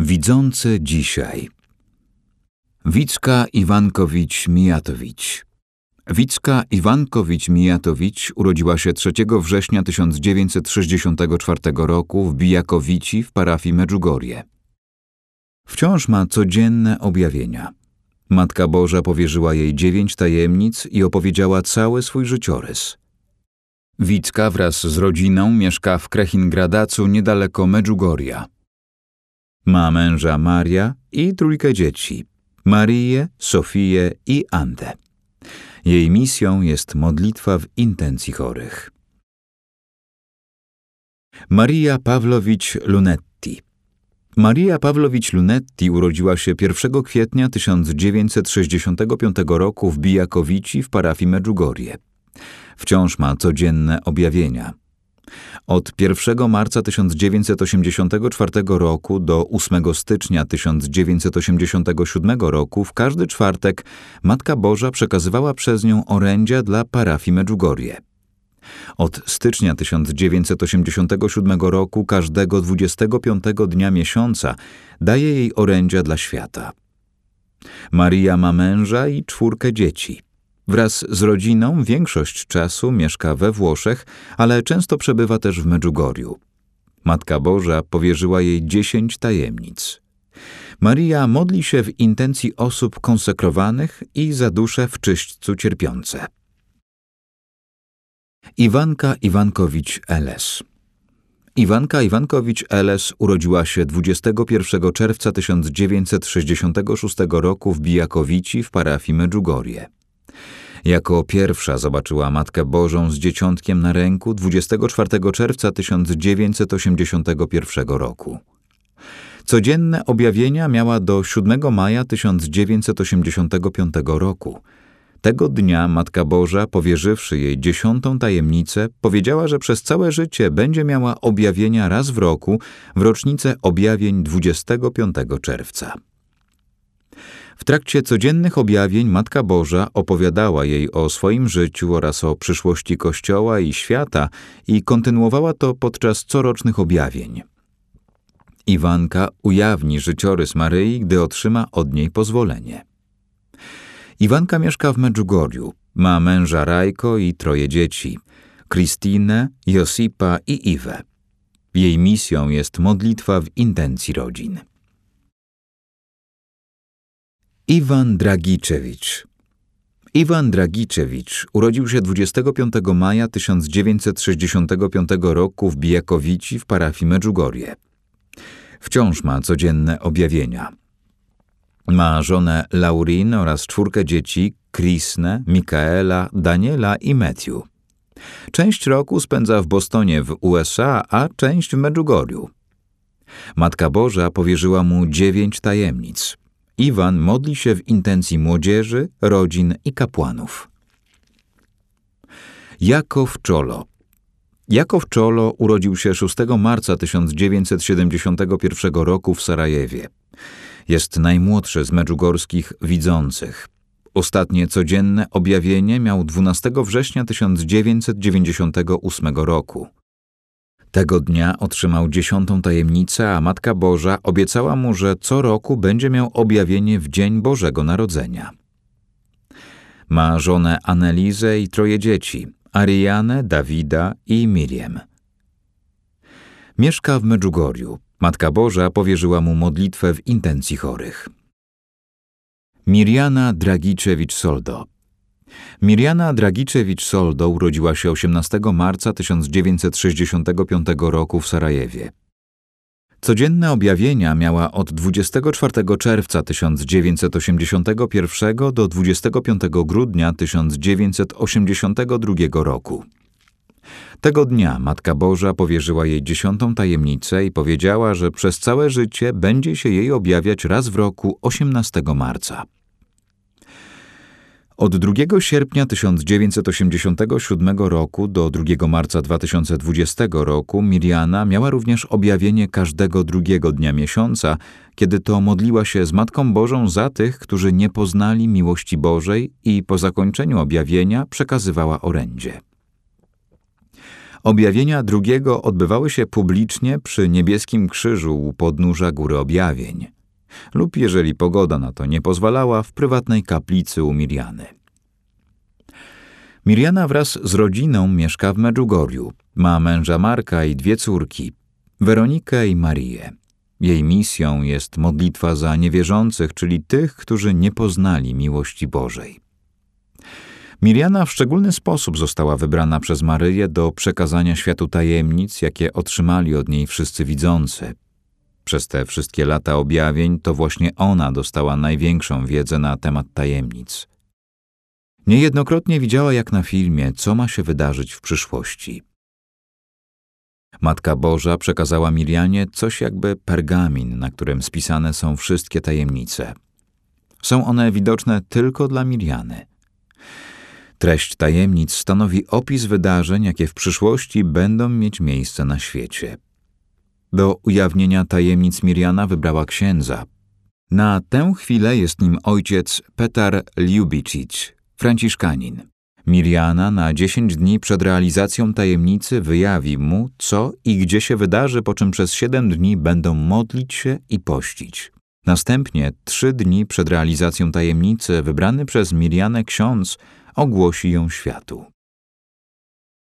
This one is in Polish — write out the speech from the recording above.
Widzący dzisiaj. Wicka Iwankowicz-Mijatowicz. Wicka Iwankowicz-Mijatowicz urodziła się 3 września 1964 roku w Bijakowici w parafii Medjugorje. Wciąż ma codzienne objawienia. Matka Boża powierzyła jej dziewięć tajemnic i opowiedziała cały swój życiorys. Wicka wraz z rodziną mieszka w Krehingradacu niedaleko Medjugorja. Ma męża Maria i trójkę dzieci – Marię, Sofię i Andę. Jej misją jest modlitwa w intencji chorych. Maria Pawlowicz Lunetti Maria Pawlowicz Lunetti urodziła się 1 kwietnia 1965 roku w Bijakowici w parafii Medjugorje. Wciąż ma codzienne objawienia – od 1 marca 1984 roku do 8 stycznia 1987 roku w każdy czwartek Matka Boża przekazywała przez nią orędzia dla parafii Medjugorje. Od stycznia 1987 roku każdego 25 dnia miesiąca daje jej orędzia dla świata. Maria ma męża i czwórkę dzieci – Wraz z rodziną większość czasu mieszka we Włoszech, ale często przebywa też w Medjugorju. Matka Boża powierzyła jej dziesięć tajemnic. Maria modli się w intencji osób konsekrowanych i za dusze w czyśćcu cierpiące. Iwanka Iwankowicz-Eles Iwanka Iwankowicz-Eles urodziła się 21 czerwca 1966 roku w Bijakowici w parafii Medjugorje. Jako pierwsza zobaczyła Matkę Bożą z dzieciątkiem na ręku 24 czerwca 1981 roku. Codzienne objawienia miała do 7 maja 1985 roku. Tego dnia Matka Boża, powierzywszy jej dziesiątą tajemnicę, powiedziała, że przez całe życie będzie miała objawienia raz w roku w rocznicę objawień 25 czerwca. W trakcie codziennych objawień Matka Boża opowiadała jej o swoim życiu oraz o przyszłości Kościoła i świata i kontynuowała to podczas corocznych objawień. Iwanka ujawni życiorys Maryi, gdy otrzyma od niej pozwolenie. Iwanka mieszka w Medjugorju, ma męża Rajko i troje dzieci – Kristinę, Josipa i Iwę. Jej misją jest modlitwa w intencji rodzin. Iwan Dragiczewicz Iwan Dragiczewicz urodził się 25 maja 1965 roku w Bijakowici w parafii Medjugorje. Wciąż ma codzienne objawienia. Ma żonę Laurin oraz czwórkę dzieci Krisnę, Mikaela, Daniela i Matthew. Część roku spędza w Bostonie w USA, a część w Medjugorju. Matka Boża powierzyła mu dziewięć tajemnic – Iwan modli się w intencji młodzieży, rodzin i kapłanów. Jakow Czolo Jakow Czolo urodził się 6 marca 1971 roku w Sarajewie. Jest najmłodszy z medżugorskich widzących. Ostatnie codzienne objawienie miał 12 września 1998 roku. Tego dnia otrzymał dziesiątą tajemnicę, a Matka Boża obiecała mu, że co roku będzie miał objawienie w Dzień Bożego Narodzenia. Ma żonę Anelizę i troje dzieci, Arianę, Dawida i Miriam. Mieszka w Medjugorju. Matka Boża powierzyła mu modlitwę w intencji chorych. Miriana Dragiczewicz-Soldo Mirjana Dragiczewicz-Soldo urodziła się 18 marca 1965 roku w Sarajewie. Codzienne objawienia miała od 24 czerwca 1981 do 25 grudnia 1982 roku. Tego dnia Matka Boża powierzyła jej dziesiątą tajemnicę i powiedziała, że przez całe życie będzie się jej objawiać raz w roku 18 marca. Od 2 sierpnia 1987 roku do 2 marca 2020 roku Miriana miała również objawienie każdego drugiego dnia miesiąca, kiedy to modliła się z Matką Bożą za tych, którzy nie poznali miłości Bożej i po zakończeniu objawienia przekazywała orędzie. Objawienia drugiego odbywały się publicznie przy niebieskim krzyżu u podnóża Góry Objawień lub, jeżeli pogoda na to nie pozwalała, w prywatnej kaplicy u Miriany. Miriana wraz z rodziną mieszka w Medjugorju. Ma męża Marka i dwie córki, Weronikę i Marię. Jej misją jest modlitwa za niewierzących, czyli tych, którzy nie poznali miłości Bożej. Miriana w szczególny sposób została wybrana przez Maryję do przekazania światu tajemnic, jakie otrzymali od niej wszyscy widzący. Przez te wszystkie lata objawień to właśnie ona dostała największą wiedzę na temat tajemnic. Niejednokrotnie widziała, jak na filmie, co ma się wydarzyć w przyszłości. Matka Boża przekazała Mirianie coś jakby pergamin, na którym spisane są wszystkie tajemnice. Są one widoczne tylko dla Miriany. Treść tajemnic stanowi opis wydarzeń, jakie w przyszłości będą mieć miejsce na świecie. Do ujawnienia tajemnic Miriana wybrała księdza. Na tę chwilę jest nim ojciec Petar Ljubicic, franciszkanin. Miriana na dziesięć dni przed realizacją tajemnicy wyjawi mu, co i gdzie się wydarzy, po czym przez siedem dni będą modlić się i pościć. Następnie, trzy dni przed realizacją tajemnicy, wybrany przez Mirianę ksiądz ogłosi ją światu.